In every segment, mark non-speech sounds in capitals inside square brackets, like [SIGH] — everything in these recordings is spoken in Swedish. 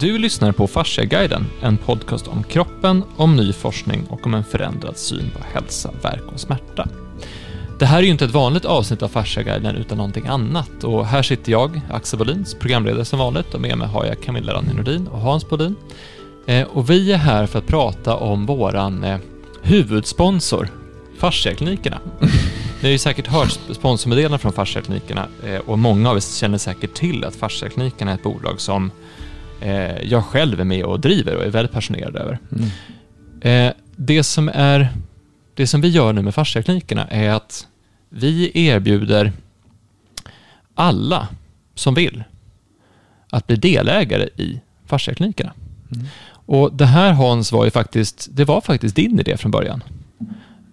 Du lyssnar på Fasciaguiden, en podcast om kroppen, om ny forskning och om en förändrad syn på hälsa, verk och smärta. Det här är ju inte ett vanligt avsnitt av Fasciaguiden utan någonting annat och här sitter jag, Axel Bolins, programledare som vanligt och med mig har jag Camilla Ranni och Hans Bodin. Eh, och vi är här för att prata om våran eh, huvudsponsor, Fasciaklinikerna. [LAUGHS] Ni har ju säkert hört sponsormeddelandena från Fasciaklinikerna eh, och många av er känner säkert till att Fasciaklinikerna är ett bolag som eh, jag själv är med och driver och är väldigt passionerad över. Mm. Eh, det, som är, det som vi gör nu med fasciaklinikerna är att vi erbjuder alla som vill att bli delägare i fasciaklinikerna. Mm. Och det här Hans var ju faktiskt, det var faktiskt din idé från början.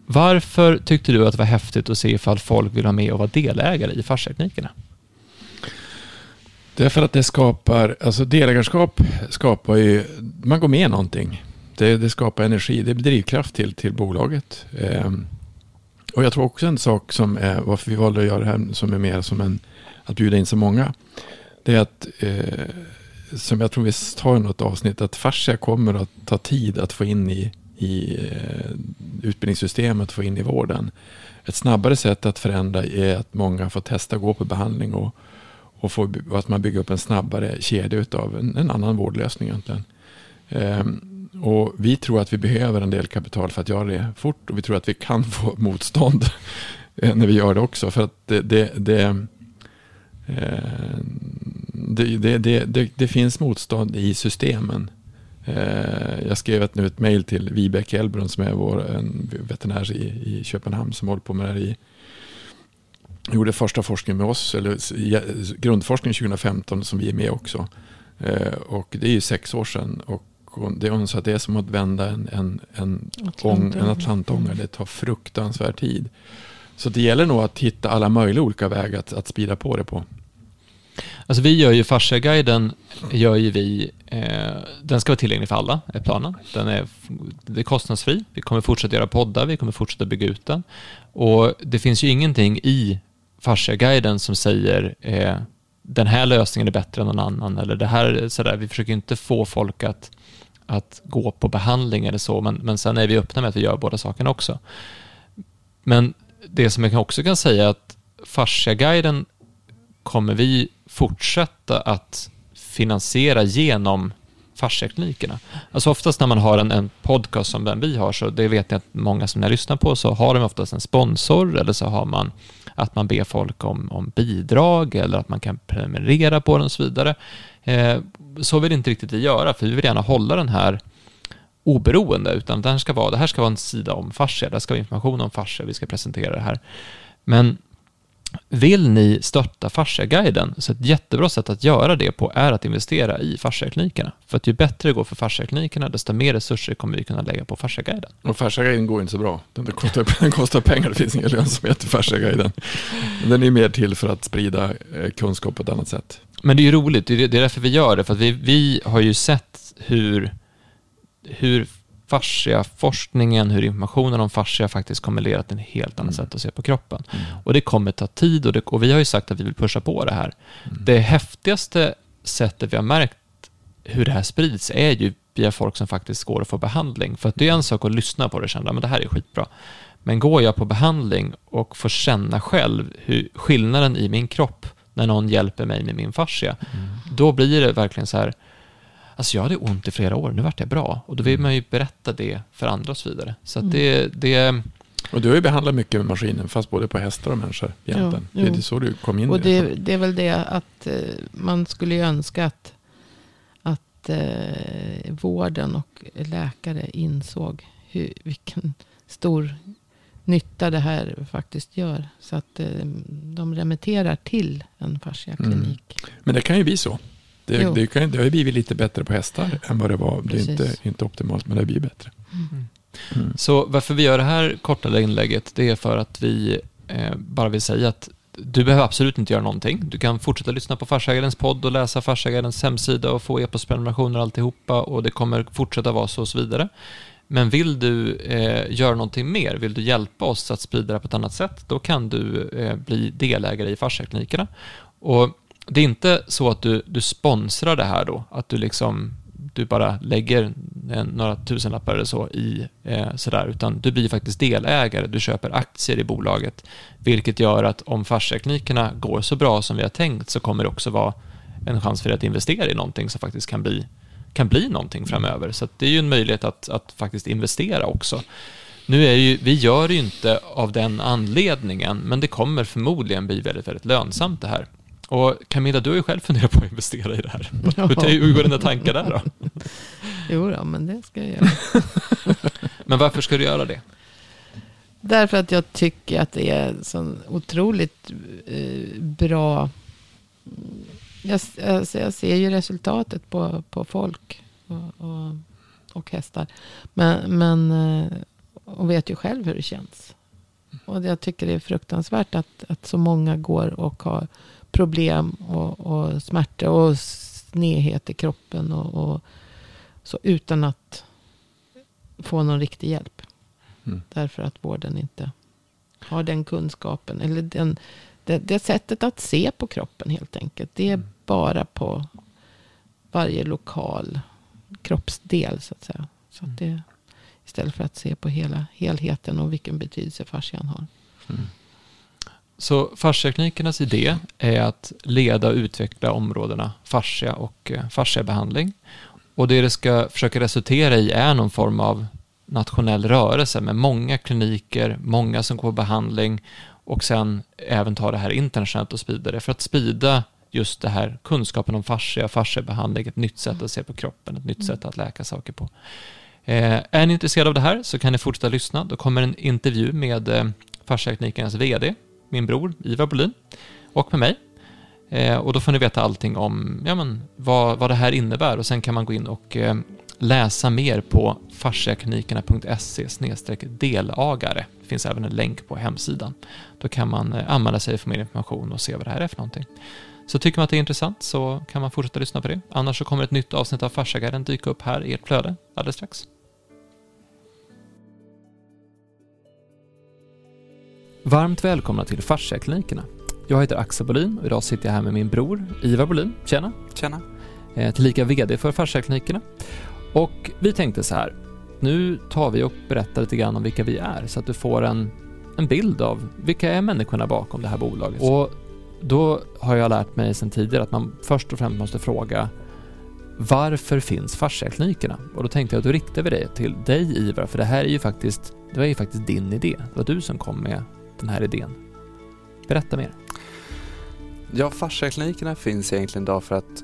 Varför tyckte du att det var häftigt att se ifall folk vill ha med och vara delägare i fasciaklinikerna? Därför att det skapar, alltså delägarskap skapar ju, man går med i någonting. Det, det skapar energi, det är drivkraft till, till bolaget. Eh, och jag tror också en sak som är, varför vi valde att göra det här som är mer som en, att bjuda in så många. Det är att, eh, som jag tror vi tar i något avsnitt, att fascia kommer att ta tid att få in i, i eh, utbildningssystemet, få in i vården. Ett snabbare sätt att förändra är att många får testa att gå på behandling och, och, få, och att man bygger upp en snabbare kedja av en, en annan vårdlösning egentligen. Ehm, och vi tror att vi behöver en del kapital för att göra det fort och vi tror att vi kan [LAUGHS] få motstånd [LAUGHS] eh, när vi gör det också. För att det, det, det, eh, det, det, det, det, det finns motstånd i systemen. Eh, jag skrev ett, nu ett mejl till Vibeke Elbrun som är vår en veterinär i, i Köpenhamn som håller på med det här i gjorde första forskningen med oss, eller grundforskningen 2015 som vi är med också. Och det är ju sex år sedan. Och det, hon sa att det är som att vända en, en, en, ång, en atlantångare. Det tar fruktansvärd tid. Så det gäller nog att hitta alla möjliga olika vägar att, att spida på det på. Alltså vi gör ju Fasciaguiden, gör ju vi, eh, den ska vara tillgänglig för alla, är planen. Den är, det är kostnadsfri, vi kommer fortsätta göra poddar, vi kommer fortsätta bygga ut den. Och det finns ju ingenting i Fasciaguiden som säger eh, den här lösningen är bättre än någon annan, eller det här, sådär. Vi försöker inte få folk att att gå på behandling eller så, men, men sen är vi öppna med att vi gör båda sakerna också. Men det som jag också kan säga är att Fasciaguiden kommer vi fortsätta att finansiera genom fasciaklinikerna. Alltså oftast när man har en, en, podcast som den vi har, så det vet jag att många som jag lyssnar på, så har de oftast en sponsor eller så har man att man ber folk om, om bidrag eller att man kan prenumerera på den och så vidare. Eh, så vill inte riktigt vi göra, för vi vill gärna hålla den här oberoende, utan det här ska vara, det här ska vara en sida om fascia, det ska vara information om fascia, vi ska presentera det här. Men vill ni stötta Fasciaguiden, så ett jättebra sätt att göra det på är att investera i fasciaklinikerna. För att ju bättre det går för fasciaklinikerna, desto mer resurser kommer vi kunna lägga på Fasciaguiden. Och Fasciaguiden går inte så bra. Den kostar, [LAUGHS] den kostar pengar, det finns ingen lönsamhet i Fasciaguiden. Den är mer till för att sprida eh, kunskap på ett annat sätt. Men det är ju roligt, det är därför vi gör det, för att vi, vi har ju sett hur, hur fasciaforskningen, hur informationen om fascia faktiskt kommer leda till ett helt annat mm. sätt att se på kroppen. Mm. Och det kommer ta tid och, det, och vi har ju sagt att vi vill pusha på det här. Mm. Det häftigaste sättet vi har märkt hur det här sprids är ju via folk som faktiskt går och får behandling. För att det är en sak att lyssna på det och känna att det här är skitbra. Men går jag på behandling och får känna själv hur skillnaden i min kropp när någon hjälper mig med min fascia, mm. då blir det verkligen så här, alltså jag hade ont i flera år, nu vart jag bra. Och då vill man ju berätta det för andra och så vidare. Så att det, mm. det och du har ju behandlat mycket med maskinen, fast både på hästar och människor egentligen. Jo, jo. Det är så du kom in Och det, det är väl det att eh, man skulle ju önska att, att eh, vården och läkare insåg hur, vilken stor nytta det här faktiskt gör. Så att eh, de remitterar till en fasciaklinik. Mm. Men det kan ju bli så. Det, det, kan, det har ju blivit lite bättre på hästar än vad det var. Precis. Det är inte, inte optimalt, men det har blivit bättre. Mm. Mm. Så varför vi gör det här korta inlägget, det är för att vi eh, bara vill säga att du behöver absolut inte göra någonting. Du kan fortsätta lyssna på Farsägarens podd och läsa Farsägarens hemsida och få e-postprenumerationer och alltihopa och det kommer fortsätta vara så och så vidare. Men vill du eh, göra någonting mer, vill du hjälpa oss att sprida det på ett annat sätt, då kan du eh, bli delägare i fasciaklinikerna. Och det är inte så att du, du sponsrar det här då, att du liksom du bara lägger en, några tusenlappar eller så i eh, sådär, utan du blir faktiskt delägare, du köper aktier i bolaget, vilket gör att om farsteknikerna går så bra som vi har tänkt så kommer det också vara en chans för dig att investera i någonting som faktiskt kan bli, kan bli någonting framöver. Så det är ju en möjlighet att, att faktiskt investera också. Nu är ju, vi gör det ju inte av den anledningen, men det kommer förmodligen bli väldigt, väldigt lönsamt det här. Och Camilla, du har ju själv funderat på att investera i det här. [LAUGHS] Ja. Hur, hur går dina tankar där då? [LAUGHS] Jo då, men det ska jag göra. [LAUGHS] men varför ska du göra det? Därför att jag tycker att det är så otroligt eh, bra. Jag, alltså jag ser ju resultatet på, på folk och, och, och hästar. Men, men, eh, och vet ju själv hur det känns. Och jag tycker det är fruktansvärt att, att så många går och har problem och, och smärta och snedhet i kroppen. Och, och, så utan att få någon riktig hjälp. Mm. Därför att vården inte har den kunskapen. Eller den, det, det sättet att se på kroppen helt enkelt. Det är mm. bara på varje lokal kroppsdel så att säga. Så att det, istället för att se på hela helheten och vilken betydelse fascian har. Mm. Så fasciaklinikernas idé är att leda och utveckla områdena fascia och eh, fasciabehandling. Och det det ska försöka resultera i är någon form av nationell rörelse med många kliniker, många som går på behandling och sen även ta det här internationellt och sprida det för att sprida just det här kunskapen om fascia, fasciabehandling, ett nytt sätt att se på kroppen, ett nytt mm. sätt att läka saker på. Eh, är ni intresserade av det här så kan ni fortsätta lyssna. Då kommer en intervju med eh, fasciaklinikernas VD min bror Ivar Bolin och med mig. Eh, och då får ni veta allting om ja, men, vad, vad det här innebär och sen kan man gå in och eh, läsa mer på fasciaklinikerna.se delagare. Det finns även en länk på hemsidan. Då kan man eh, anmäla sig för mer information och se vad det här är för någonting. Så tycker man att det är intressant så kan man fortsätta lyssna på det. Annars så kommer ett nytt avsnitt av Fasciaguiden dyka upp här i ert flöde alldeles strax. Varmt välkomna till Fasciaklinikerna. Jag heter Axel Bolin och idag sitter jag här med min bror Ivar Bolin. Tjena! Tjena! Eh, tillika VD för Fasciaklinikerna. Och vi tänkte så här, nu tar vi och berättar lite grann om vilka vi är så att du får en, en bild av vilka är människorna bakom det här bolaget. Och då har jag lärt mig sedan tidigare att man först och främst måste fråga varför finns fasciaklinikerna? Och då tänkte jag att då riktar vi det till dig Ivar, för det här är ju faktiskt, det var ju faktiskt din idé. Det var du som kom med den här idén. Berätta mer. Ja, fasciaklinikerna finns egentligen idag för att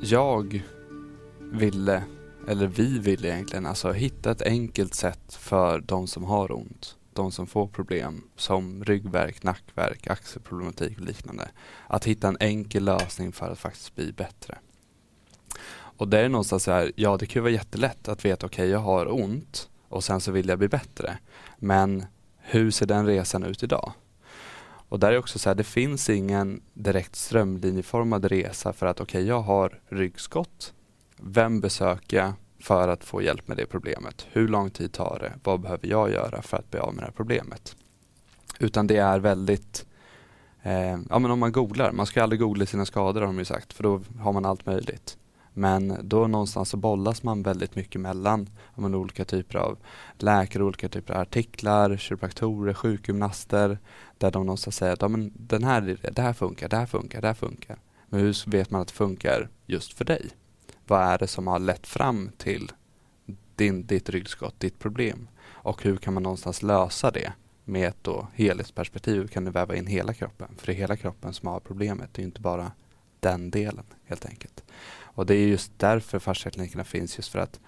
jag ville, eller vi ville egentligen, alltså hitta ett enkelt sätt för de som har ont, de som får problem som ryggverk, nackverk, axelproblematik och liknande. Att hitta en enkel lösning för att faktiskt bli bättre. Och det är någonstans så här, ja det kan ju vara jättelätt att veta, okej okay, jag har ont och sen så vill jag bli bättre. Men hur ser den resan ut idag? Och där är också så här, det finns ingen direkt strömlinjeformad resa för att okej, okay, jag har ryggskott. Vem besöker jag för att få hjälp med det problemet? Hur lång tid tar det? Vad behöver jag göra för att bli av med det här problemet? Utan det är väldigt, eh, ja men om man googlar, man ska aldrig googla sina skador har de ju sagt, för då har man allt möjligt. Men då någonstans så bollas man väldigt mycket mellan man, olika typer av läkare, olika typer av artiklar, kiropraktorer, sjukgymnaster. Där de någonstans säger att ja, men den här, det här funkar, det här funkar, det här funkar. Men hur vet man att det funkar just för dig? Vad är det som har lett fram till din, ditt ryggskott, ditt problem? Och hur kan man någonstans lösa det med ett då helhetsperspektiv? Hur kan du väva in hela kroppen? För det är hela kroppen som har problemet, det är inte bara den delen helt enkelt. Och det är just därför fasciaklinikerna finns, just för att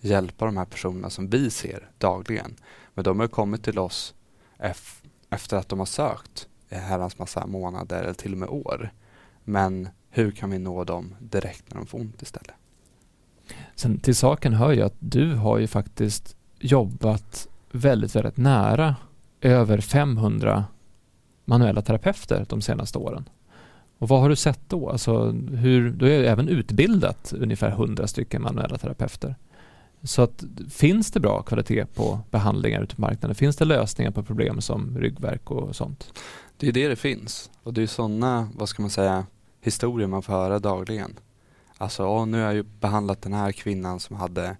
hjälpa de här personerna som vi ser dagligen. Men de har kommit till oss efter att de har sökt i herrans massa månader eller till och med år. Men hur kan vi nå dem direkt när de får ont istället? Sen till saken hör ju att du har ju faktiskt jobbat väldigt, väldigt nära över 500 manuella terapeuter de senaste åren. Och vad har du sett då? Alltså hur, du har ju även utbildat ungefär 100 stycken manuella terapeuter. Så att, finns det bra kvalitet på behandlingar ute på marknaden? Finns det lösningar på problem som ryggverk och sånt? Det är det det finns. Och det är sådana, vad ska man säga, historier man får höra dagligen. Alltså, åh, nu har jag ju behandlat den här kvinnan som hade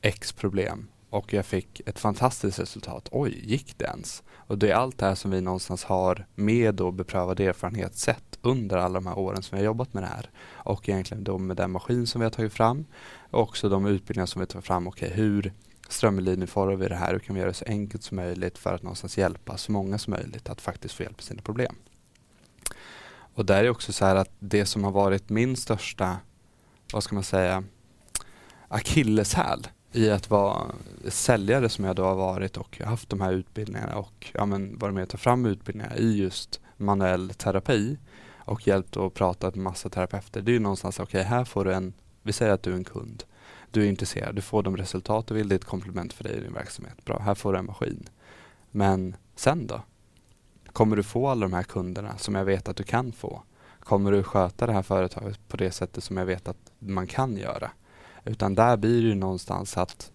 X problem och jag fick ett fantastiskt resultat. Oj, gick det ens? Och det är allt det här som vi någonstans har med och beprövad erfarenhet sett under alla de här åren som vi har jobbat med det här. Och egentligen då med den maskin som vi har tagit fram och också de utbildningar som vi tar fram. Okej, okay, hur strömlinjeformar vi det här? Hur kan vi göra det så enkelt som möjligt för att någonstans hjälpa så många som möjligt att faktiskt få hjälp med sina problem? Och där är också så här att det som har varit min största, vad ska man säga, akilleshäl i att vara säljare som jag då har varit och haft de här utbildningarna och ja, men varit med och ta fram utbildningar i just manuell terapi och hjälpt och pratat med massa terapeuter. Det är ju någonstans, okej okay, här får du en, vi säger att du är en kund, du är intresserad, du får de resultat du vill, det är ett komplement för dig i din verksamhet. Bra, här får du en maskin. Men sen då? Kommer du få alla de här kunderna som jag vet att du kan få? Kommer du sköta det här företaget på det sättet som jag vet att man kan göra? Utan där blir det ju någonstans att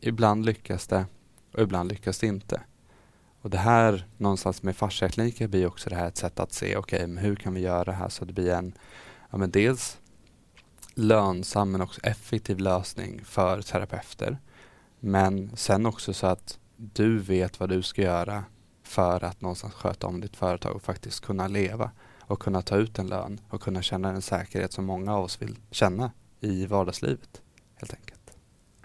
ibland lyckas det och ibland lyckas det inte. Och det här någonstans med fasciakliniker blir också det här ett sätt att se, okej, okay, men hur kan vi göra det här så att det blir en, ja men dels lönsam men också effektiv lösning för terapeuter. Men sen också så att du vet vad du ska göra för att någonstans sköta om ditt företag och faktiskt kunna leva och kunna ta ut en lön och kunna känna den säkerhet som många av oss vill känna i vardagslivet helt enkelt.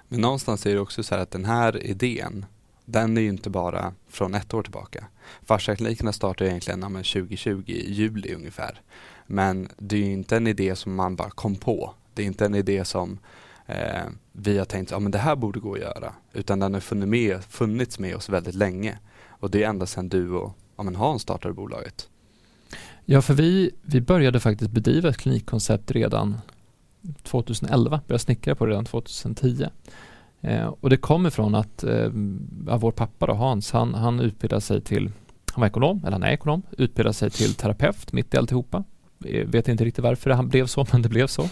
Men någonstans är det också så här att den här idén, den är ju inte bara från ett år tillbaka. Farsaklinikerna startade egentligen ja, 2020 i juli ungefär. Men det är ju inte en idé som man bara kom på. Det är inte en idé som eh, vi har tänkt, ja men det här borde gå att göra. Utan den har funnits med, funnits med oss väldigt länge. Och det är ända sedan du och ja, men Hans startade bolaget. Ja, för vi, vi började faktiskt bedriva ett klinikkoncept redan 2011, började snickra på det redan 2010. Eh, och det kommer från att eh, vår pappa då, Hans, han, han utbildade sig till, han var ekonom, eller han är ekonom, utbildade sig till terapeut mitt i alltihopa. Jag vet inte riktigt varför han blev så, [LAUGHS] men det blev så.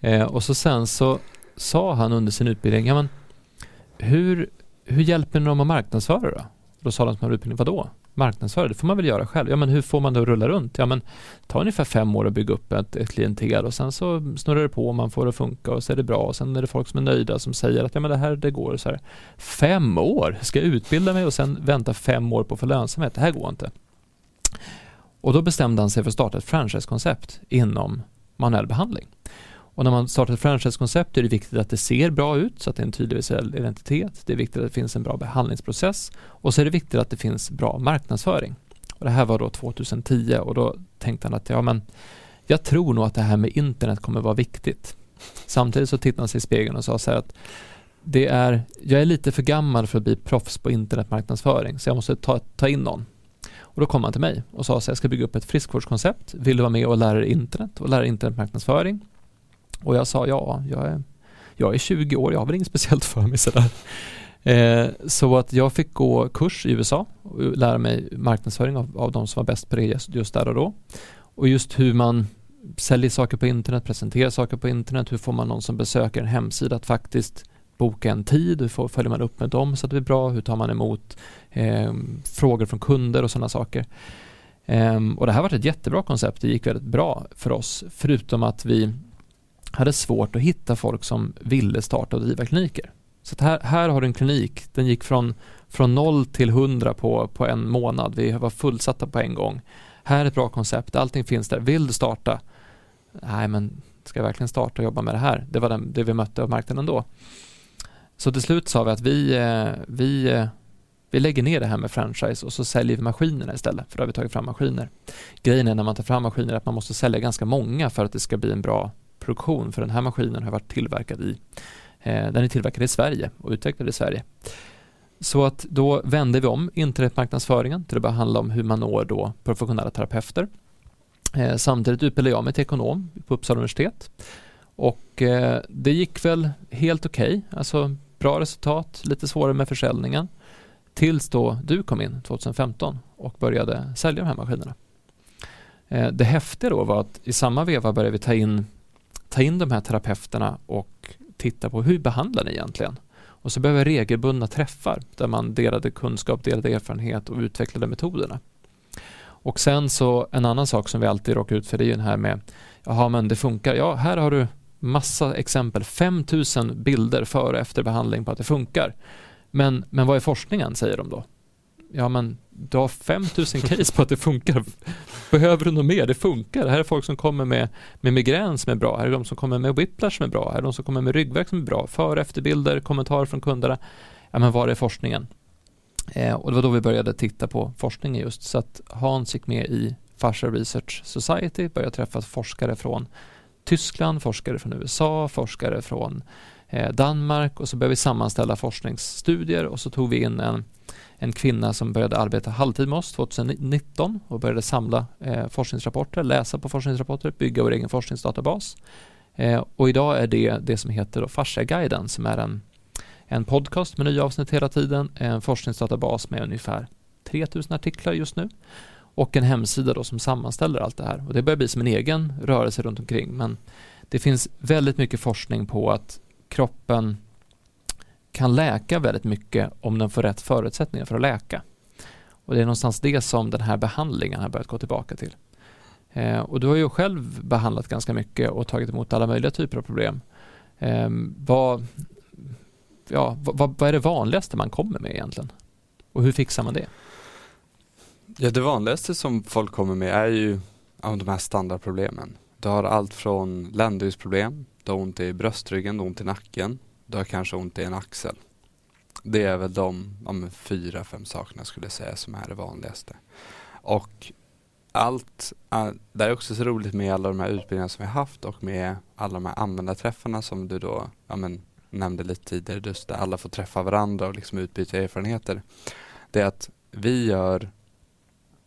Eh, och så sen så sa han under sin utbildning, ja men hur, hur hjälper ni dem att marknadsföra då? Då sa de som har utbildning, vadå? Marknadsföra, det får man väl göra själv. Ja men hur får man det att rulla runt? Ja men ta ungefär fem år att bygga upp ett, ett klientel och sen så snurrar det på och man får det att funka och så är det bra och sen är det folk som är nöjda som säger att ja men det här det går så här. Fem år? Ska jag utbilda mig och sen vänta fem år på att få lönsamhet? Det här går inte. Och då bestämde han sig för att starta ett franchisekoncept inom manuell behandling. Och när man startar ett franchisekoncept är det viktigt att det ser bra ut så att det är en tydlig visuell identitet. Det är viktigt att det finns en bra behandlingsprocess och så är det viktigt att det finns bra marknadsföring. Och det här var då 2010 och då tänkte han att ja men jag tror nog att det här med internet kommer vara viktigt. Samtidigt så tittade han sig i spegeln och sa så här att det är, jag är lite för gammal för att bli proffs på internetmarknadsföring så jag måste ta, ta in någon. Och då kom han till mig och sa så här, jag ska bygga upp ett friskvårdskoncept. Vill du vara med och lära dig internet och lära dig internetmarknadsföring? Och jag sa ja, jag är, jag är 20 år, jag har väl inget speciellt för mig sådär. Eh, så att jag fick gå kurs i USA och lära mig marknadsföring av, av de som var bäst på det just, just där och då. Och just hur man säljer saker på internet, presenterar saker på internet, hur får man någon som besöker en hemsida att faktiskt boka en tid, hur får, följer man upp med dem så att det blir bra, hur tar man emot eh, frågor från kunder och sådana saker. Eh, och det här var ett jättebra koncept, det gick väldigt bra för oss, förutom att vi hade svårt att hitta folk som ville starta och driva kliniker. Så här, här har du en klinik, den gick från, från 0 till 100 på, på en månad. Vi var fullsatta på en gång. Här är ett bra koncept, allting finns där. Vill du starta? Nej, men ska jag verkligen starta och jobba med det här? Det var den, det vi mötte av marknaden då. Så till slut sa vi att vi, eh, vi, eh, vi lägger ner det här med franchise och så säljer vi maskinerna istället, för då har vi tagit fram maskiner. Grejen är när man tar fram maskiner att man måste sälja ganska många för att det ska bli en bra produktion för den här maskinen har varit tillverkad i eh, den är tillverkad i Sverige och utvecklad i Sverige. Så att då vände vi om internetmarknadsföringen till att börja handla om hur man når då professionella terapeuter. Eh, samtidigt utbildade jag mig till ekonom på Uppsala universitet och eh, det gick väl helt okej, okay. alltså bra resultat, lite svårare med försäljningen tills då du kom in 2015 och började sälja de här maskinerna. Eh, det häftiga då var att i samma veva började vi ta in ta in de här terapeuterna och titta på hur behandlar ni egentligen? Och så behöver regelbundna träffar där man delade kunskap, delade erfarenhet och utvecklade metoderna. Och sen så en annan sak som vi alltid råkar ut för det är ju den här med, jaha men det funkar, ja här har du massa exempel, 5000 bilder före och efter behandling på att det funkar. Men, men vad är forskningen, säger de då? Ja men du har 5000 case på att det funkar. Behöver du något mer? Det funkar. Det här är folk som kommer med, med migrän som är bra. Här är de som kommer med whiplash som är bra. Här är de som kommer med ryggvärk som är bra. Före och efterbilder, kommentarer från kunderna. Ja men var är forskningen? Eh, och det var då vi började titta på forskningen just. Så att Hans gick med i Fascia Research Society, började träffa forskare från Tyskland, forskare från USA, forskare från Eh, Danmark och så började vi sammanställa forskningsstudier och så tog vi in en, en kvinna som började arbeta halvtid med oss 2019 och började samla eh, forskningsrapporter, läsa på forskningsrapporter, bygga vår egen forskningsdatabas. Eh, och idag är det det som heter Fascia-guiden som är en, en podcast med nya avsnitt hela tiden, en forskningsdatabas med ungefär 3000 artiklar just nu och en hemsida då som sammanställer allt det här. Och det börjar bli som en egen rörelse runt omkring men det finns väldigt mycket forskning på att kroppen kan läka väldigt mycket om den får rätt förutsättningar för att läka. Och det är någonstans det som den här behandlingen har börjat gå tillbaka till. Eh, och du har ju själv behandlat ganska mycket och tagit emot alla möjliga typer av problem. Eh, vad, ja, vad, vad är det vanligaste man kommer med egentligen? Och hur fixar man det? Ja, det vanligaste som folk kommer med är ju de här standardproblemen. Du har allt från ländryggsproblem, du har ont i bröstryggen, du har ont i nacken, du har kanske ont i en axel. Det är väl de ja, fyra, fem sakerna skulle jag säga som är det vanligaste. Och allt, det är också så roligt med alla de här utbildningarna som vi har haft och med alla de här användarträffarna som du då ja, men, nämnde lite tidigare, just där alla får träffa varandra och liksom utbyta erfarenheter. Det är att vi gör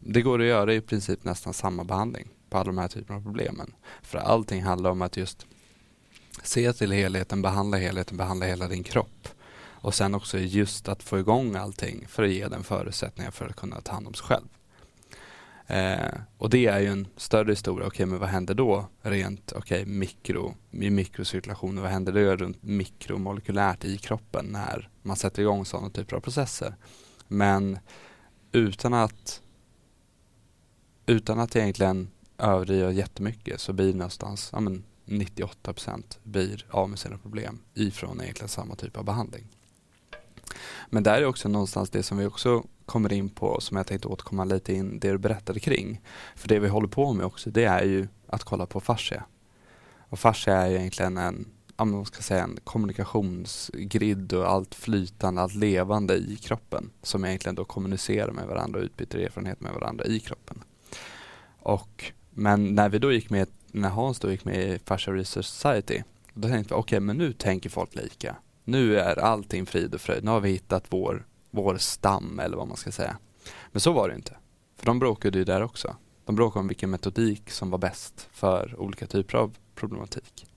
det går att göra i princip nästan samma behandling på alla de här typerna av problemen. För allting handlar om att just se till helheten, behandla helheten, behandla hela din kropp. Och sen också just att få igång allting för att ge den förutsättningar för att kunna ta hand om sig själv. Eh, och det är ju en större historia. Okej, okay, men vad händer då rent okay, mikro, i mikrocirkulationen? Vad händer då runt mikromolekylärt i kroppen när man sätter igång sådana typer av processer? Men utan att utan att egentligen överdriva jättemycket så blir det någonstans ja, men 98% blir av med sina problem ifrån egentligen samma typ av behandling. Men där är också någonstans det som vi också kommer in på som jag tänkte återkomma lite in det du berättade kring. För det vi håller på med också det är ju att kolla på fascia. Och fascia är ju egentligen en, man ska säga en kommunikationsgrid och allt flytande, allt levande i kroppen som egentligen då kommunicerar med varandra och utbyter erfarenhet med varandra i kroppen. Och, men när vi då gick med, när Hans då gick med i Fascia Research Society, då tänkte vi okej, okay, men nu tänker folk lika. Nu är allting frid och fröjd. Nu har vi hittat vår, vår stam eller vad man ska säga. Men så var det inte. För de bråkade ju där också. De bråkade om vilken metodik som var bäst för olika typer av problematik.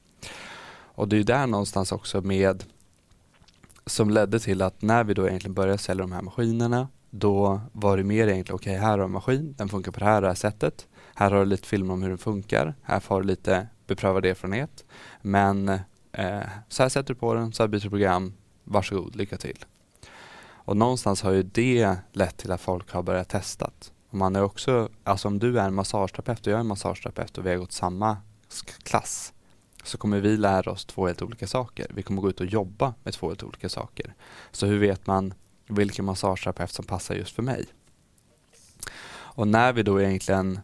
Och det är ju där någonstans också med som ledde till att när vi då egentligen började sälja de här maskinerna då var det mer egentligen, okej okay, här har du en maskin, den funkar på det här, det här sättet. Här har du lite film om hur den funkar. Här får du lite beprövad erfarenhet. Men eh, så här sätter du på den, så här byter du program. Varsågod, lycka till. Och någonstans har ju det lett till att folk har börjat testa. Man är också, alltså om du är en massageterapeut och jag är en massageterapeut och vi har gått samma klass så kommer vi lära oss två helt olika saker. Vi kommer gå ut och jobba med två helt olika saker. Så hur vet man vilken massageterapeut som passar just för mig? Och när vi då egentligen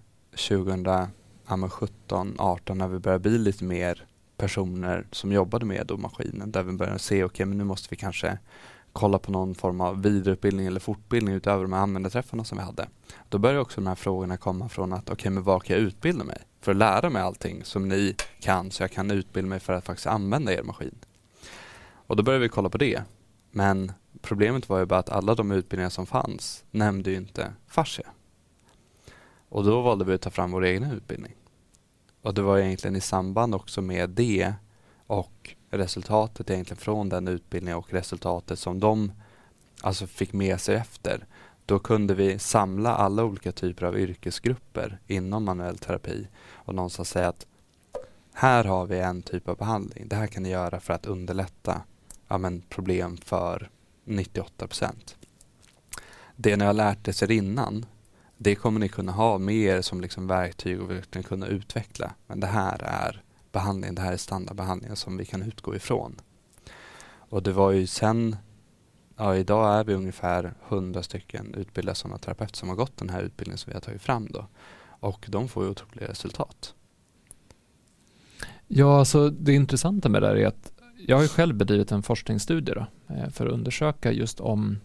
2017, 18 när vi började bli lite mer personer som jobbade med då maskinen där vi började se, okej okay, men nu måste vi kanske kolla på någon form av vidareutbildning eller fortbildning utöver de här användarträffarna som vi hade. Då började också de här frågorna komma från att, okej okay, men var kan jag utbilda mig? För att lära mig allting som ni kan så jag kan utbilda mig för att faktiskt använda er maskin. Och då började vi kolla på det. Men problemet var ju bara att alla de utbildningar som fanns nämnde ju inte fascia. Och då valde vi att ta fram vår egen utbildning. Och det var egentligen i samband också med det och resultatet egentligen från den utbildningen och resultatet som de alltså fick med sig efter. Då kunde vi samla alla olika typer av yrkesgrupper inom manuell terapi och någonstans säga att här har vi en typ av behandling. Det här kan ni göra för att underlätta ja, men, problem för 98 procent. Det ni har lärt er innan det kommer ni kunna ha med er som liksom verktyg och verkligen kunna utveckla. Men det här är behandling, det här är standardbehandlingen som vi kan utgå ifrån. Och det var ju sen, ja idag är vi ungefär 100 stycken utbildade sådana terapeuter som har gått den här utbildningen som vi har tagit fram då. Och de får ju otroliga resultat. Ja, alltså det intressanta med det här är att jag har ju själv bedrivit en forskningsstudie då, eh, för att undersöka just om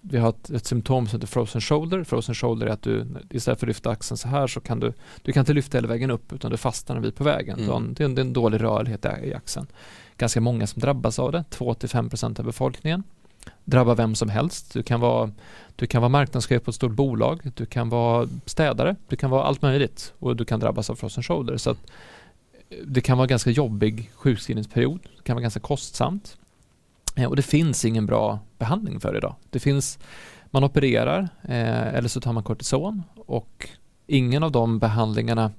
vi har ett, ett symptom som heter frozen shoulder. Frozen shoulder är att du istället för att lyfta axeln så här så kan du, du kan inte lyfta hela vägen upp utan du fastnar bit på vägen. Mm. Det, är en, det är en dålig rörlighet i axeln. Ganska många som drabbas av det, 2-5% av befolkningen. Drabbar vem som helst. Du kan vara, du kan vara marknadschef på ett stort bolag, du kan vara städare, du kan vara allt möjligt och du kan drabbas av frozen shoulder. Så att det kan vara ganska jobbig sjukskrivningsperiod, det kan vara ganska kostsamt. Eh, och det finns ingen bra behandling för det idag. Det finns, man opererar eh, eller så tar man kortison och ingen av de behandlingarna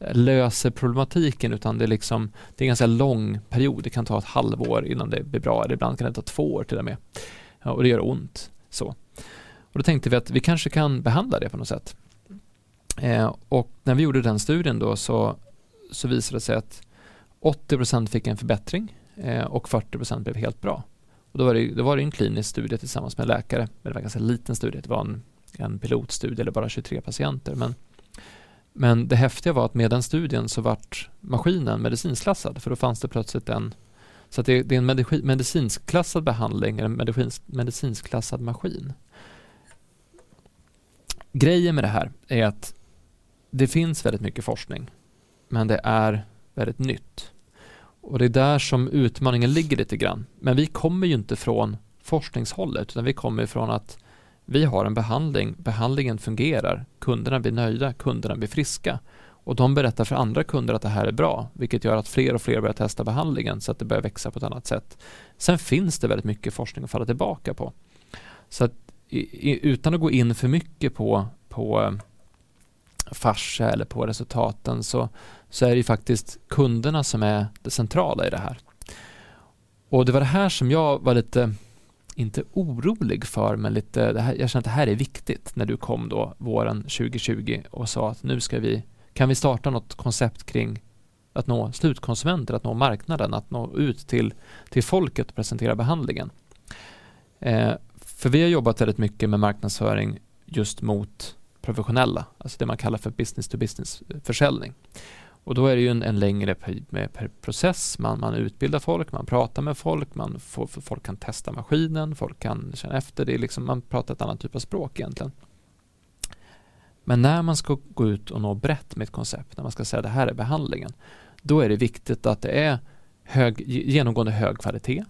eh, löser problematiken utan det är liksom det är en ganska lång period. Det kan ta ett halvår innan det blir bra eller ibland kan det ta två år till och med. Ja, och det gör ont. Så. Och då tänkte vi att vi kanske kan behandla det på något sätt. Eh, och när vi gjorde den studien då så, så visade det sig att 80% fick en förbättring eh, och 40% blev helt bra. Och då var, det, då var det en klinisk studie tillsammans med läkare, men det var en ganska liten studie, det var en, en pilotstudie eller bara 23 patienter. Men, men det häftiga var att med den studien så vart maskinen medicinsklassad, för då fanns det plötsligt en så det, det, är en medicinsklassad behandling, en medicins, medicinsklassad maskin. Grejen med det här är att det finns väldigt mycket forskning, men det är väldigt nytt. Och det är där som utmaningen ligger lite grann. Men vi kommer ju inte från forskningshållet, utan vi kommer från att vi har en behandling, behandlingen fungerar, kunderna blir nöjda, kunderna blir friska och de berättar för andra kunder att det här är bra, vilket gör att fler och fler börjar testa behandlingen så att det börjar växa på ett annat sätt. Sen finns det väldigt mycket forskning att falla tillbaka på. Så att utan att gå in för mycket på, på eh, fascia eller på resultaten så, så är det ju faktiskt kunderna som är det centrala i det här. Och det var det här som jag var lite, inte orolig för, men lite, det här, jag känner att det här är viktigt när du kom då våren 2020 och sa att nu ska vi, kan vi starta något koncept kring att nå slutkonsumenter, att nå marknaden, att nå ut till, till folket och presentera behandlingen. Eh, för vi har jobbat väldigt mycket med marknadsföring just mot professionella, alltså det man kallar för business to business försäljning. Och då är det ju en, en längre per, per process, man, man utbildar folk, man pratar med folk, man får, folk kan testa maskinen, folk kan känna efter, det är liksom, man pratar ett annat typ av språk egentligen. Men när man ska gå ut och nå brett med ett koncept, när man ska säga det här är behandlingen, då är det viktigt att det är hög, genomgående hög kvalitet,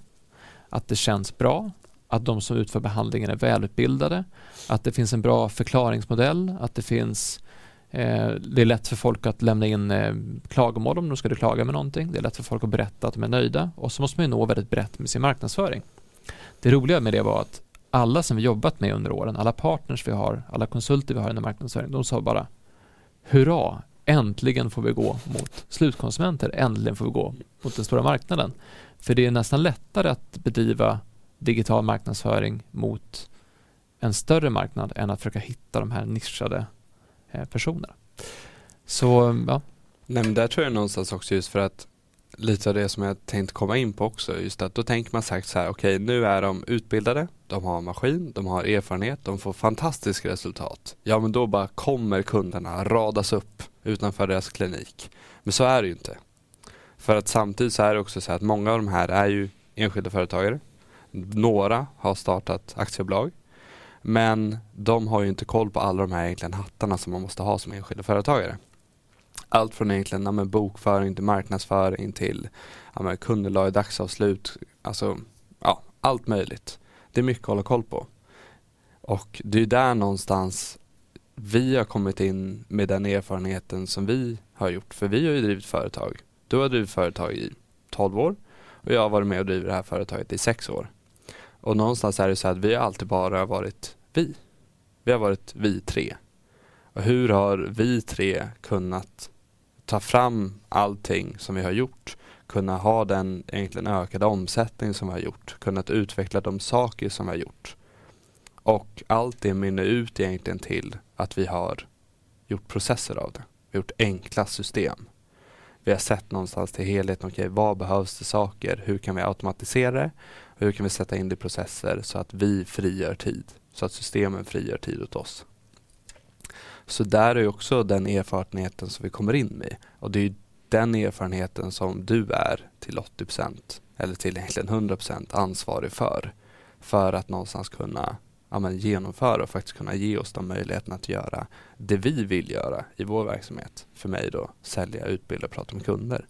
att det känns bra, att de som utför behandlingen är välutbildade, att det finns en bra förklaringsmodell, att det finns eh, Eh, det är lätt för folk att lämna in eh, klagomål om de skulle klaga med någonting. Det är lätt för folk att berätta att de är nöjda och så måste man ju nå väldigt brett med sin marknadsföring. Det roliga med det var att alla som vi jobbat med under åren, alla partners vi har, alla konsulter vi har inom marknadsföring, de sa bara Hurra, äntligen får vi gå mot slutkonsumenter, äntligen får vi gå mot den stora marknaden. För det är nästan lättare att bedriva digital marknadsföring mot en större marknad än att försöka hitta de här nischade Eh, personerna. Så, ja. Nej, men där tror jag någonstans också just för att lite av det som jag tänkt komma in på också, just att då tänker man sagt så här, okej okay, nu är de utbildade, de har maskin, de har erfarenhet, de får fantastiska resultat. Ja men då bara kommer kunderna radas upp utanför deras klinik. Men så är det ju inte. För att samtidigt så är det också så att många av de här är ju enskilda företagare några har startat aktiebolag. Men de har ju inte koll på alla de här egentligen hattarna som man måste ha som enskilda företagare. Allt från egentligen ja, bokföring till marknadsföring till ja, kundunderlag, dagsavslut, alltså ja, allt möjligt. Det är mycket att hålla koll på. Och det är där någonstans vi har kommit in med den erfarenheten som vi har gjort. För vi har ju drivit företag. Du har drivit företag i 12 år och jag har varit med och drivit det här företaget i 6 år. Och någonstans är det så att vi har alltid bara varit vi. Vi har varit vi tre. Och hur har vi tre kunnat ta fram allting som vi har gjort? Kunna ha den egentligen ökade omsättning som vi har gjort. Kunnat utveckla de saker som vi har gjort. Och allt det mynnar ut egentligen till att vi har gjort processer av det. Vi har gjort enkla system. Vi har sett någonstans till helheten, okej okay, vad behövs det saker? Hur kan vi automatisera det? Hur kan vi sätta in det i processer så att vi frigör tid? Så att systemen frigör tid åt oss. Så där är också den erfarenheten som vi kommer in med. Och det är den erfarenheten som du är till 80% eller till egentligen 100% ansvarig för. För att någonstans kunna ja, men, genomföra och faktiskt kunna ge oss de möjligheterna att göra det vi vill göra i vår verksamhet. För mig då, sälja, utbilda och prata med kunder.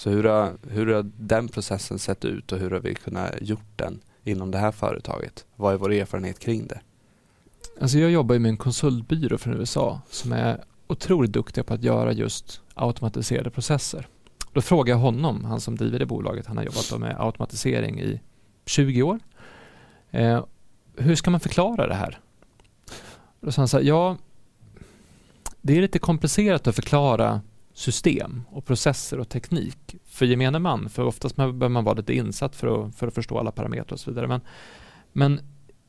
Så hur har, hur har den processen sett ut och hur har vi kunnat gjort den inom det här företaget? Vad är vår erfarenhet kring det? Alltså jag jobbar med en konsultbyrå från USA som är otroligt duktiga på att göra just automatiserade processer. Då frågar jag honom, han som driver det bolaget, han har jobbat med automatisering i 20 år. Eh, hur ska man förklara det här? Då sa han så här, ja, det är lite komplicerat att förklara system och processer och teknik för gemene man. För oftast behöver man vara lite insatt för att, för att förstå alla parametrar och så vidare. Men, men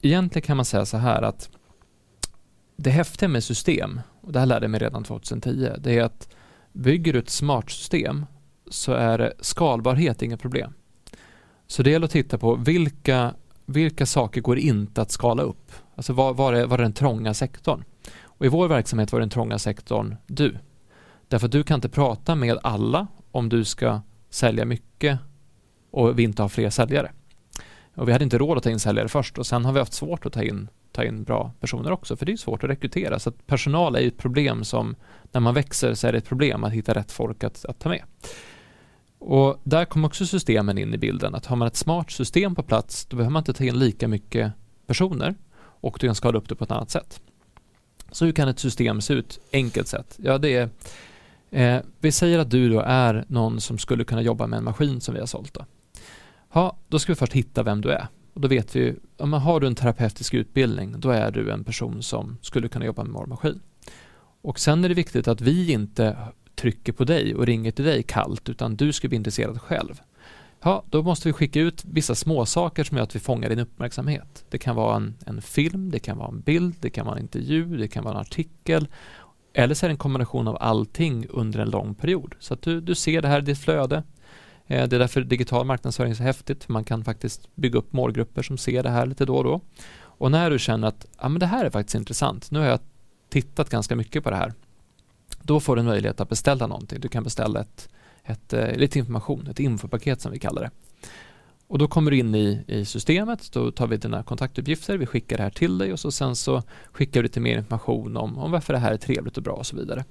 egentligen kan man säga så här att det häftiga med system, och det här lärde jag mig redan 2010, det är att bygger du ett smart system så är skalbarhet inget problem. Så det gäller att titta på vilka, vilka saker går inte att skala upp? Alltså var, var, är, var är den trånga sektorn? Och I vår verksamhet var den trånga sektorn du. Därför att du kan inte prata med alla om du ska sälja mycket och vi inte har fler säljare. Och vi hade inte råd att ta in säljare först och sen har vi haft svårt att ta in, ta in bra personer också för det är svårt att rekrytera. Så att personal är ett problem som när man växer så är det ett problem att hitta rätt folk att, att ta med. Och där kommer också systemen in i bilden. Att har man ett smart system på plats då behöver man inte ta in lika mycket personer och du kan skala upp det på ett annat sätt. Så hur kan ett system se ut? Enkelt sett. Ja, det är eh, vi säger att du då är någon som skulle kunna jobba med en maskin som vi har sålt. Då. Ja, då ska vi först hitta vem du är. Och då vet vi, om har du en terapeutisk utbildning, då är du en person som skulle kunna jobba med vår maskin. Och sen är det viktigt att vi inte trycker på dig och ringer till dig kallt, utan du ska bli intresserad själv. Ja, då måste vi skicka ut vissa småsaker som gör att vi fångar din uppmärksamhet. Det kan vara en, en film, det kan vara en bild, det kan vara en intervju, det kan vara en artikel. Eller så är det en kombination av allting under en lång period. Så att du, du ser det här i ditt flöde. Eh, det är därför digital marknadsföring är så häftigt, för man kan faktiskt bygga upp målgrupper som ser det här lite då och då. Och när du känner att ja, men det här är faktiskt intressant, nu har jag tittat ganska mycket på det här. Då får du en möjlighet att beställa någonting. Du kan beställa ett, ett, eh, lite information, ett infopaket som vi kallar det. Och då kommer du in i, i systemet, då tar vi dina kontaktuppgifter, vi skickar det här till dig och så sen så skickar vi lite mer information om, om varför det här är trevligt och bra och så vidare.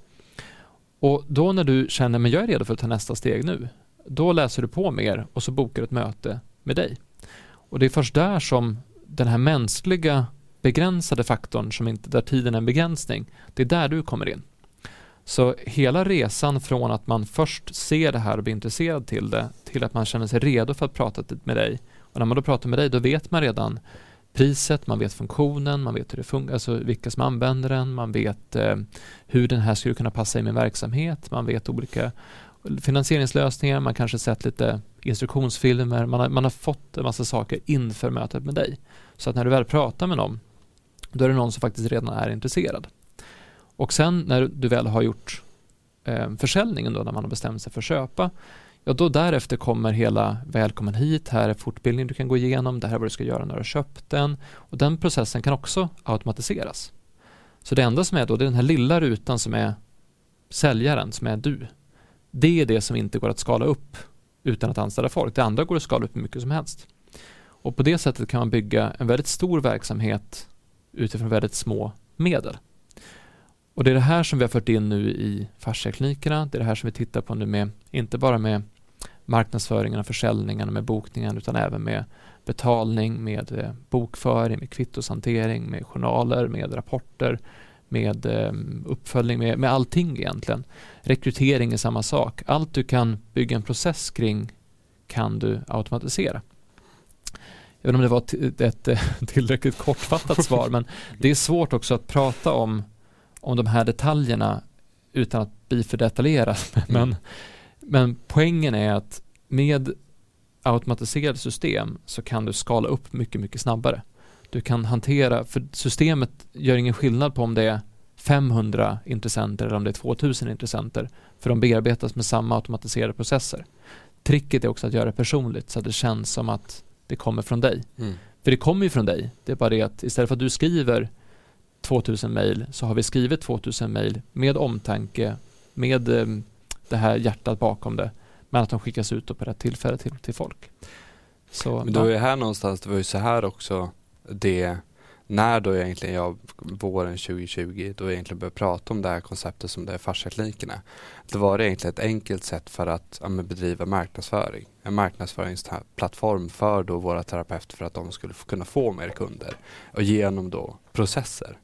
Och då när du känner, att jag är redo för att ta nästa steg nu, då läser du på mer och så bokar du ett möte med dig. Och det är först där som den här mänskliga begränsade faktorn, som inte, där tiden är en begränsning, det är där du kommer in. Så hela resan från att man först ser det här och blir intresserad till det, till att man känner sig redo för att prata med dig. Och när man då pratar med dig, då vet man redan priset, man vet funktionen, man vet hur det funkar, alltså vilka som använder den, man vet eh, hur den här skulle kunna passa i min verksamhet, man vet olika finansieringslösningar, man kanske sett lite instruktionsfilmer, man har, man har fått en massa saker inför mötet med dig. Så att när du väl pratar med någon, då är det någon som faktiskt redan är intresserad. Och sen när du väl har gjort eh, försäljningen då, när man har bestämt sig för att köpa, ja då därefter kommer hela välkommen hit, här är fortbildning du kan gå igenom, det här är vad du ska göra när du har köpt den. Och den processen kan också automatiseras. Så det enda som är då, det är den här lilla rutan som är säljaren, som är du. Det är det som inte går att skala upp utan att anställa folk. Det andra går att skala upp hur mycket som helst. Och på det sättet kan man bygga en väldigt stor verksamhet utifrån väldigt små medel. Och det är det här som vi har fört in nu i fasciaklinikerna. Det är det här som vi tittar på nu med, inte bara med marknadsföringen och försäljningen med bokningen utan även med betalning, med eh, bokföring, med kvittoshantering, med journaler, med rapporter, med eh, uppföljning, med, med allting egentligen. Rekrytering är samma sak. Allt du kan bygga en process kring kan du automatisera. Jag vet inte om det var ett tillräckligt kortfattat svar men det är svårt också att prata om om de här detaljerna utan att bli för detaljerad. [LAUGHS] Mm. Men, men poängen är att med automatiserade system så kan du skala upp mycket, mycket snabbare. Du kan hantera, för systemet gör ingen skillnad på om det är 500 intressenter eller om det är 2000 intressenter. För de bearbetas med samma automatiserade processer. Tricket är också att göra det personligt så att det känns som att det kommer från dig. Mm. För det kommer ju från dig. Det är bara det att istället för att du skriver 2000 mejl så har vi skrivit 2000 mejl med omtanke, med eh, det här hjärtat bakom det. Men att de skickas ut på rätt tillfälle till, till folk. Så, Men då är här någonstans, det var ju så här också det när då egentligen jag våren 2020 då jag egentligen började prata om det här konceptet som det är fasciaklinikerna. Det var egentligen ett enkelt sätt för att ja, bedriva marknadsföring. En marknadsföringsplattform för då våra terapeuter för att de skulle kunna få mer kunder och genom då processer.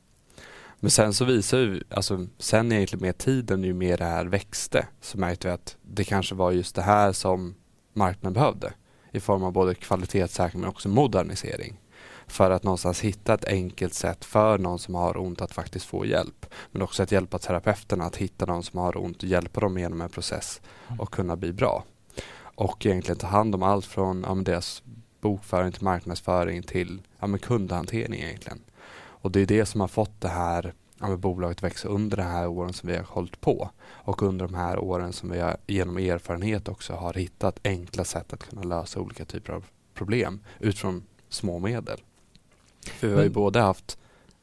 Men sen så visar ju, alltså sen egentligen med tiden ju mer det här växte så märkte vi att det kanske var just det här som marknaden behövde i form av både kvalitetssäkring men också modernisering för att någonstans hitta ett enkelt sätt för någon som har ont att faktiskt få hjälp. Men också att hjälpa terapeuterna att hitta någon som har ont och hjälpa dem genom en process mm. och kunna bli bra. Och egentligen ta hand om allt från ja, deras bokföring till marknadsföring till ja, kundhantering egentligen. Och det är det som har fått det här ja, bolaget växa under de här åren som vi har hållit på. Och under de här åren som vi har, genom erfarenhet också har hittat enkla sätt att kunna lösa olika typer av problem utifrån små medel. För vi har ju både haft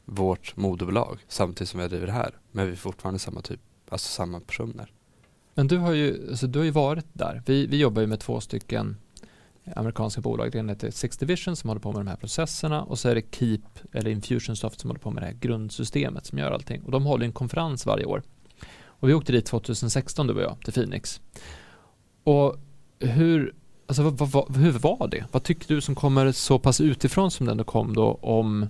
vårt moderbolag samtidigt som vi driver det här. Men vi är fortfarande samma typ, alltså samma personer. Men du har ju, alltså du har ju varit där. Vi, vi jobbar ju med två stycken amerikanska bolag. Det ena heter Six Division som håller på med de här processerna och så är det Keep eller Infusionsoft som håller på med det här grundsystemet som gör allting. Och de håller en konferens varje år. Och vi åkte dit 2016 du och jag till Phoenix. Och hur, Alltså, vad, vad, hur var det? Vad tycker du som kommer så pass utifrån som den kom då om,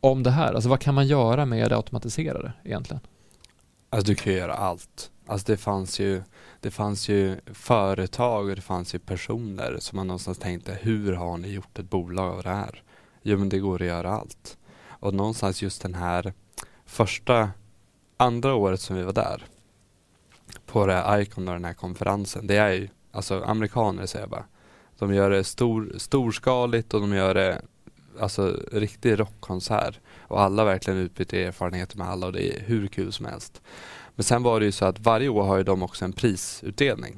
om det här? Alltså vad kan man göra med det automatiserade egentligen? Alltså du kan ju göra allt. Alltså det fanns ju, det fanns ju företag och det fanns ju personer som man någonstans tänkte, hur har ni gjort ett bolag av det här? Jo men det går att göra allt. Och någonstans just den här första, andra året som vi var där på det här Icon och den här konferensen, det är ju Alltså amerikaner säger jag bara. De gör det stor, storskaligt och de gör det alltså riktig rockkonsert. Och alla verkligen utbyter erfarenheter med alla och det är hur kul som helst. Men sen var det ju så att varje år har ju de också en prisutdelning.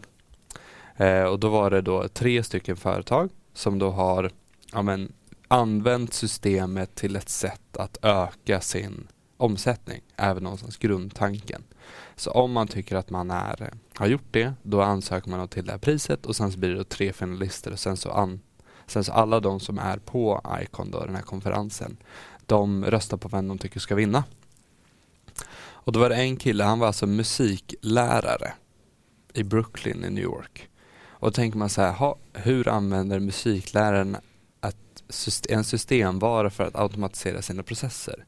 Eh, och då var det då tre stycken företag som då har ja, men, använt systemet till ett sätt att öka sin omsättning, även någonstans grundtanken. Så om man tycker att man är, har gjort det, då ansöker man till det här priset och sen så blir det tre finalister och sen så, an, sen så alla de som är på Icon, då, den här konferensen, de röstar på vem de tycker ska vinna. Och då var det en kille, han var alltså musiklärare i Brooklyn i New York. Och då tänker man så här, ha, hur använder musikläraren ett, en systemvara för att automatisera sina processer?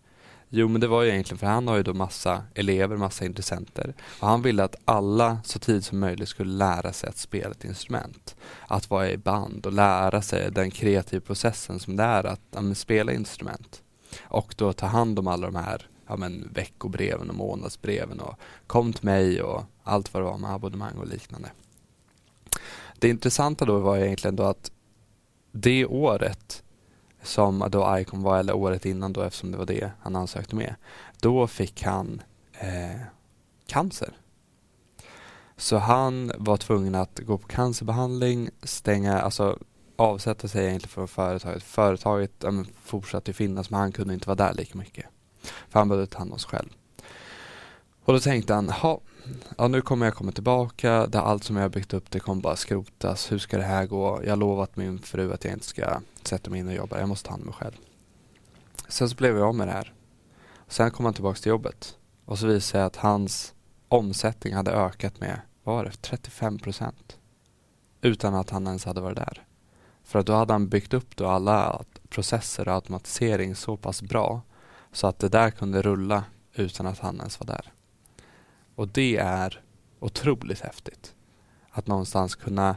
Jo men det var ju egentligen för han har ju då massa elever, massa intressenter och han ville att alla så tidigt som möjligt skulle lära sig att spela ett instrument. Att vara i band och lära sig den kreativa processen som det är att ja, spela instrument. Och då ta hand om alla de här ja, men, veckobreven och månadsbreven och kom till mig och allt vad det var med abonnemang och liknande. Det intressanta då var egentligen då att det året som då Icon var, eller året innan då eftersom det var det han ansökte med. Då fick han eh, cancer. Så han var tvungen att gå på cancerbehandling, stänga, alltså avsätta sig egentligen från företaget. Företaget ja, fortsatte finnas men han kunde inte vara där lika mycket. För han behövde ta hand om sig själv. Och då tänkte han, ja nu kommer jag komma tillbaka, det allt som jag har byggt upp det kommer bara skrotas. Hur ska det här gå? Jag har lovat min fru att jag inte ska sätta mig in och jobba, jag måste ta hand om mig själv. Sen så blev jag av med det här. Sen kom han tillbaka till jobbet och så visade jag att hans omsättning hade ökat med, vad var det, 35 procent. Utan att han ens hade varit där. För att då hade han byggt upp då alla processer och automatisering så pass bra så att det där kunde rulla utan att han ens var där. Och det är otroligt häftigt. Att någonstans kunna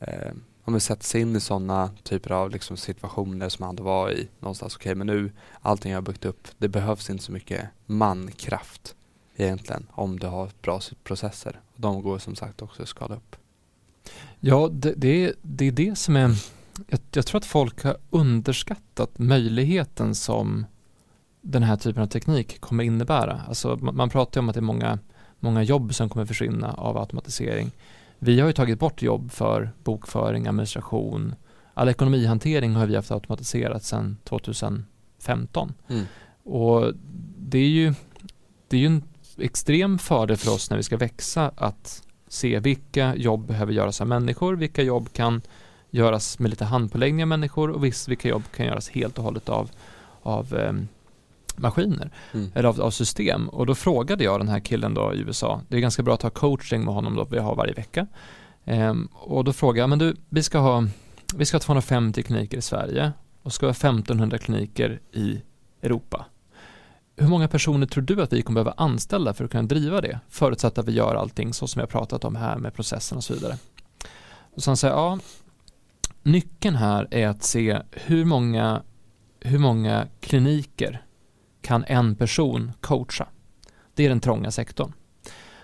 eh, om sätta sig in i sådana typer av liksom, situationer som han var i. Någonstans, okej okay, men nu, allting jag har byggt upp, det behövs inte så mycket mankraft egentligen om du har bra processer. Och de går som sagt också att skala upp. Ja, det, det, är, det är det som är... Jag, jag tror att folk har underskattat möjligheten som den här typen av teknik kommer innebära. Alltså, man, pratar ju om att det är många, många jobb som kommer försvinna av automatisering. Vi har ju tagit bort jobb för bokföring, administration, all ekonomihantering har vi haft automatiserat sedan 2015. Mm. Och det är ju, det är ju en extrem fördel för oss när vi ska växa att se vilka jobb behöver göras av människor, vilka jobb kan göras med lite handpåläggning av människor och viss, vilka jobb kan göras helt och hållet av, av eh, maskiner Mm. eller av, av system. Och då frågade jag den här killen då i USA, det är ganska bra att ha coaching med honom då, vi har varje vecka. Ehm, och då frågade jag, men du, vi ska ha, vi ska ha 250 kliniker i Sverige och ska ha 1500 kliniker i Europa. Hur många personer tror du att vi kommer behöva anställa för att kunna driva det? Förutsatt att vi gör allting så som jag pratat om här med processen och så vidare. Och så han säger, ja, nyckeln här är att se hur många, hur många kliniker kan en person coacha. Det är den trånga sektorn.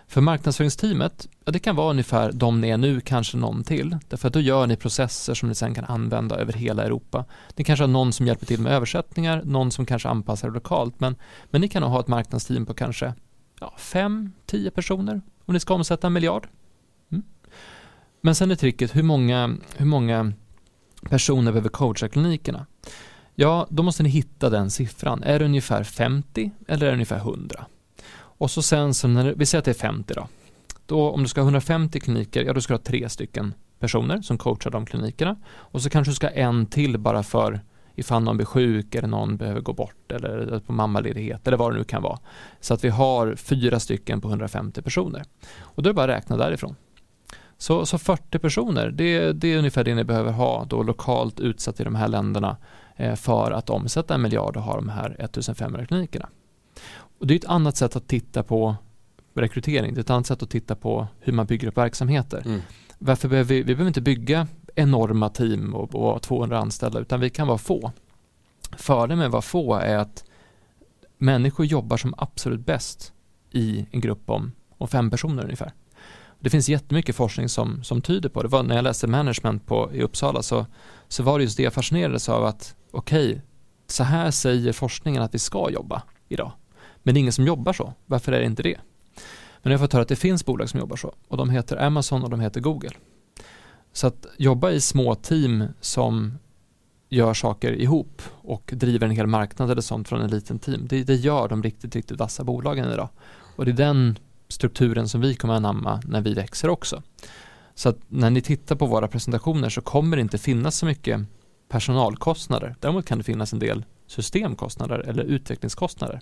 För marknadsföringsteamet, ja, det kan vara ungefär de ni är nu, kanske någon till. Därför att då gör ni processer som ni sen kan använda över hela Europa. Ni kanske har någon som hjälper till med översättningar, någon som kanske anpassar det lokalt. Men, men ni kan nog ha ett marknadsteam på kanske ja, fem, tio personer om ni ska omsätta en miljard. Mm. Men sen är tricket, hur många, hur många personer behöver coacha klinikerna? Ja, då måste ni hitta den siffran. Är det ungefär 50 eller är det ungefär 100? Och så sen så när, vi säger att det är 50 då. Då om du ska ha 150 kliniker, ja då ska du ha tre stycken personer som coachar de klinikerna. Och så kanske du ska ha en till bara för ifall någon blir sjuk eller någon behöver gå bort eller på mammaledighet eller vad det nu kan vara. Så att vi har fyra stycken på 150 personer. Och då är det bara att räkna därifrån. Så, så 40 personer, det, det är ungefär det ni behöver ha då lokalt utsatt i de här länderna för att omsätta en miljard och ha de här 1500 klinikerna. Och det är ett annat sätt att titta på rekrytering, det är ett annat sätt att titta på hur man bygger upp verksamheter. Mm. Varför behöver vi, vi behöver inte bygga enorma team och, och 200 anställda utan vi kan vara få. Fördelen med att vara få är att människor jobbar som absolut bäst i en grupp om, om fem personer ungefär. Det finns jättemycket forskning som, som tyder på det. Var, när jag läste management på, i Uppsala så, så var det just det jag fascinerades av att okej, okay, så här säger forskningen att vi ska jobba idag. Men det är ingen som jobbar så. Varför är det inte det? Men jag har fått höra att det finns bolag som jobbar så och de heter Amazon och de heter Google. Så att jobba i små team som gör saker ihop och driver en hel marknad eller sånt från en liten team. Det, det gör de riktigt, riktigt vassa bolagen idag. Och det är den strukturen som vi kommer anamma när vi växer också. Så att när ni tittar på våra presentationer så kommer det inte finnas så mycket personalkostnader. Däremot kan det finnas en del systemkostnader eller utvecklingskostnader.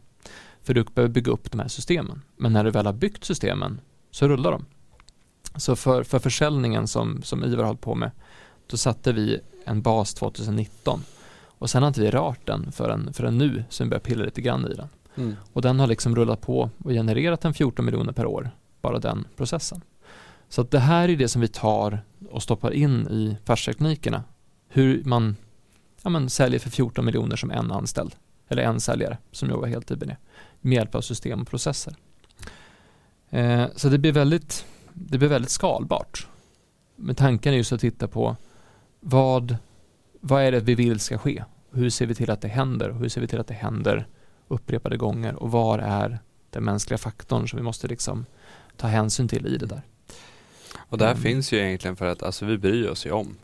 För du behöver bygga upp de här systemen. Men när du väl har byggt systemen så rullar de. Så för, för försäljningen som, som Ivar har hållit på med, då satte vi en bas 2019. Och sen har inte vi rört den förrän, förrän nu, så vi börjar pilla lite grann i den. Mm. Och den har liksom rullat på och genererat en 14 miljoner per år, bara den processen. Så att det här är det som vi tar och stoppar in i färsteknikerna. Hur man ja, men, säljer för 14 miljoner som en anställd. Eller en säljare som jobbar heltid med det. Med hjälp av system och processer. Eh, så det blir, väldigt, det blir väldigt skalbart. Men tanken är just att titta på vad, vad är det vi vill ska ske? Hur ser vi till att det händer? Hur ser vi till att det händer upprepade gånger? Och var är den mänskliga faktorn som vi måste liksom ta hänsyn till i det där? Och där Mm. finns ju egentligen för att alltså, vi bryr oss ju om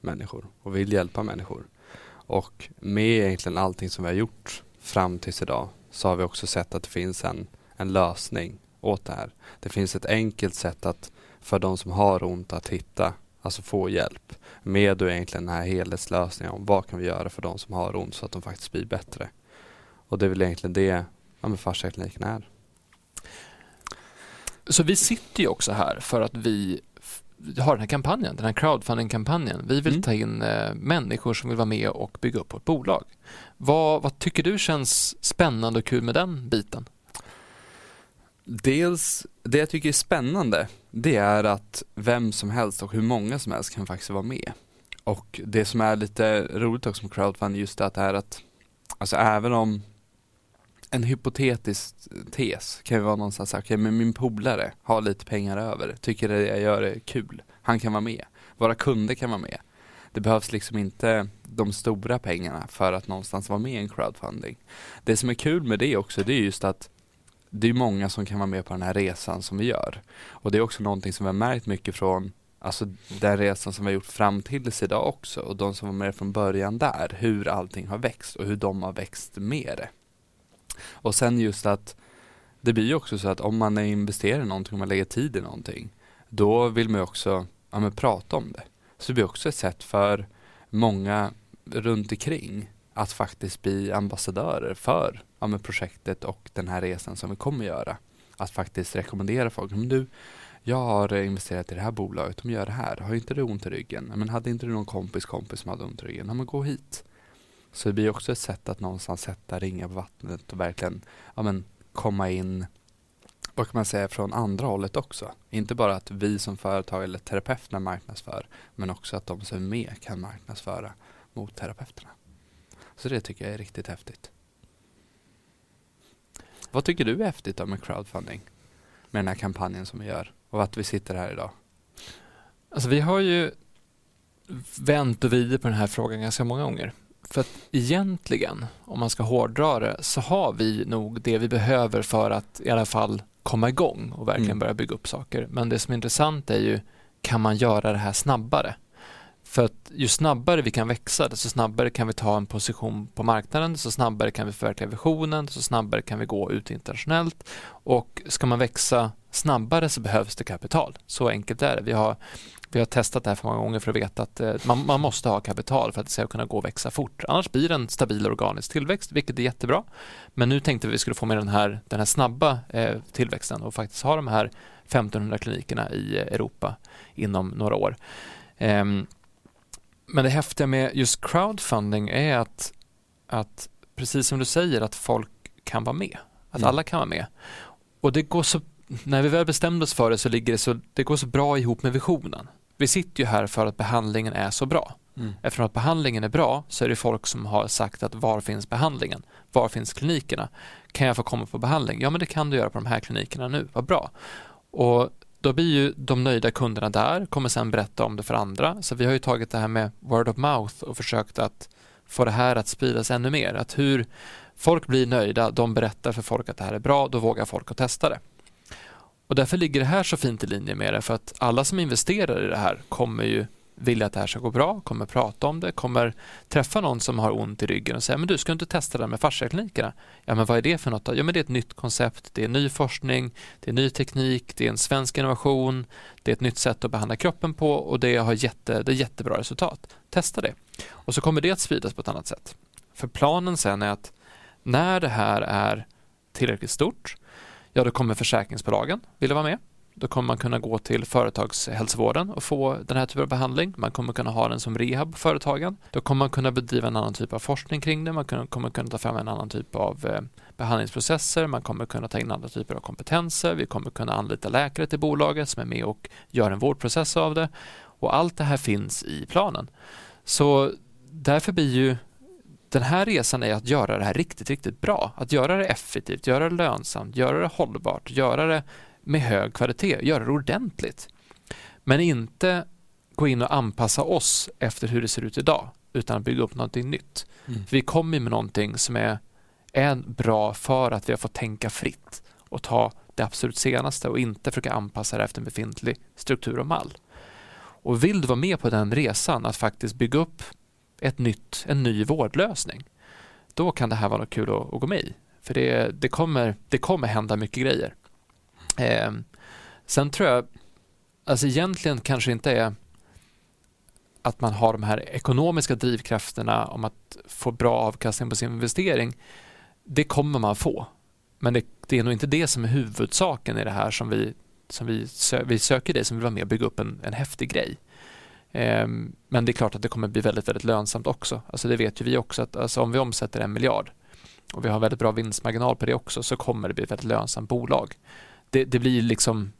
människor och vill hjälpa människor. Och med egentligen allting som vi har gjort fram tills idag så har vi också sett att det finns en, en lösning åt det här. Det finns ett enkelt sätt att för de som har ont att hitta, alltså få hjälp med då egentligen den här helhetslösningen om vad kan vi göra för de som har ont så att de faktiskt blir bättre. Och det är väl egentligen det ja, fasciakliniken är. Så vi sitter ju också här för att vi har den här kampanjen, den här crowdfunding-kampanjen. Vi vill Mm. ta in eh, människor som vill vara med och bygga upp vårt bolag. Vad, vad tycker du känns spännande och kul med den biten? Dels, det jag tycker är spännande, det är att vem som helst och hur många som helst kan faktiskt vara med. Och det som är lite roligt också med crowdfunding just det att det är att, alltså även om en hypotetisk tes kan ju vara någonstans så här, okej men min polare har lite pengar över, tycker det jag gör är kul, han kan vara med. Våra kunder kan vara med. Det behövs liksom inte de stora pengarna för att någonstans vara med i en crowdfunding. Det som är kul med det också, det är just att det är många som kan vara med på den här resan som vi gör. Och det är också någonting som vi har märkt mycket från Alltså den resan som vi har gjort fram till idag också och de som var med från början där, hur allting har växt och hur de har växt med det. Och sen just att det blir ju också så att om man investerar i någonting, om man lägger tid i någonting, då vill man ju också ja, men prata om det. Så det blir också ett sätt för många runt omkring att faktiskt bli ambassadörer för ja, men projektet och den här resan som vi kommer göra. Att faktiskt rekommendera folk. Men du, jag har investerat i det här bolaget, de gör det här. Har inte du ont i ryggen? Men hade inte du någon kompis kompis som hade ont i ryggen? Ja, men gå hit. Så det blir också ett sätt att någonstans sätta ringar på vattnet och verkligen ja, men, komma in vad kan man säga från andra hållet också. Inte bara att vi som företag eller terapeuterna marknadsför men också att de som är med kan marknadsföra mot terapeuterna. Så det tycker jag är riktigt häftigt. Vad tycker du är häftigt då med crowdfunding? Med den här kampanjen som vi gör och att vi sitter här idag? Alltså vi har ju vänt och vridit på den här frågan ganska många gånger. För att egentligen, om man ska hårdra det, så har vi nog det vi behöver för att i alla fall komma igång och verkligen mm. börja bygga upp saker. Men det som är intressant är ju, kan man göra det här snabbare? För att ju snabbare vi kan växa, desto snabbare kan vi ta en position på marknaden, desto snabbare kan vi förverkliga visionen, desto snabbare kan vi gå ut internationellt. Och ska man växa snabbare så behövs det kapital. Så enkelt är det. Vi har, vi har testat det här för många gånger för att veta att eh, man, man måste ha kapital för att det ska kunna gå och växa fort. Annars blir det en stabil organisk tillväxt, vilket är jättebra. Men nu tänkte vi att vi skulle få med den här, den här snabba eh, tillväxten och faktiskt ha de här 1500 klinikerna i Europa inom några år. Um, men det häftiga med just crowdfunding är att, att precis som du säger att folk kan vara med. Att mm. alla kan vara med. Och det går så, när vi väl bestämde oss för det så ligger det så, det går så bra ihop med visionen. Vi sitter ju här för att behandlingen är så bra. Mm. Eftersom att behandlingen är bra så är det folk som har sagt att var finns behandlingen? Var finns klinikerna? Kan jag få komma på behandling? Ja, men det kan du göra på de här klinikerna nu. Vad bra. Och då blir ju de nöjda kunderna där, kommer sen berätta om det för andra. Så vi har ju tagit det här med word of mouth och försökt att få det här att spridas ännu mer. Att hur folk blir nöjda, de berättar för folk att det här är bra, då vågar folk att testa det. Och därför ligger det här så fint i linje med det, för att alla som investerar i det här kommer ju vilja att det här ska gå bra, kommer prata om det, kommer träffa någon som har ont i ryggen och säga men du ska inte testa det med fasciaklinikerna. Ja men vad är det för något? Då? Ja men det är ett nytt koncept, det är ny forskning, det är ny teknik, det är en svensk innovation, det är ett nytt sätt att behandla kroppen på och det har jätte, det är jättebra resultat. Testa det. Och så kommer det att spridas på ett annat sätt. För planen sen är att när det här är tillräckligt stort, ja då kommer försäkringsbolagen vilja vara med då kommer man kunna gå till företagshälsovården och få den här typen av behandling. Man kommer kunna ha den som rehab på företagen. Då kommer man kunna bedriva en annan typ av forskning kring det. Man kommer kunna ta fram en annan typ av eh, behandlingsprocesser. Man kommer kunna ta in andra typer av kompetenser. Vi kommer kunna anlita läkare till bolaget som är med och gör en vårdprocess av det. Och allt det här finns i planen. Så därför blir ju den här resan är att göra det här riktigt, riktigt bra. Att göra det effektivt, göra det lönsamt, göra det hållbart, göra det med hög kvalitet, göra det ordentligt. Men inte gå in och anpassa oss efter hur det ser ut idag, utan bygga upp någonting nytt. Mm. vi kommer med någonting som är, är bra för att vi har fått tänka fritt och ta det absolut senaste och inte försöka anpassa det efter en befintlig struktur och mall. Och vill du vara med på den resan, att faktiskt bygga upp ett nytt, en ny vårdlösning, då kan det här vara något kul att, att gå med i. För det, det, kommer, det kommer hända mycket grejer. Eh, sen tror jag, alltså egentligen kanske inte är att man har de här ekonomiska drivkrafterna om att få bra avkastning på sin investering. Det kommer man få. Men det, det är nog inte det som är huvudsaken i det här som vi, som vi, sö, vi söker det som vill vara med och bygga upp en, en häftig grej. Ehm, men det är klart att det kommer bli väldigt, väldigt lönsamt också. Alltså det vet ju vi också att alltså om vi omsätter en miljard och vi har väldigt bra vinstmarginal på det också så kommer det bli ett väldigt lönsamt bolag det, det blir liksom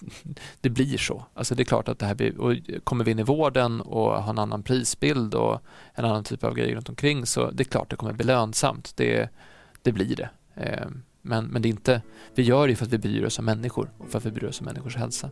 [LAUGHS] det blir så. Alltså det är klart att det här blir, och kommer vi in i vården och har en annan prisbild och en annan typ av grejer runt omkring så det är klart det kommer bli lönsamt. Det, det blir det. Ehm, men, men det är inte, vi gör det för att vi bryr oss om människor och för att vi bryr oss om människors hälsa.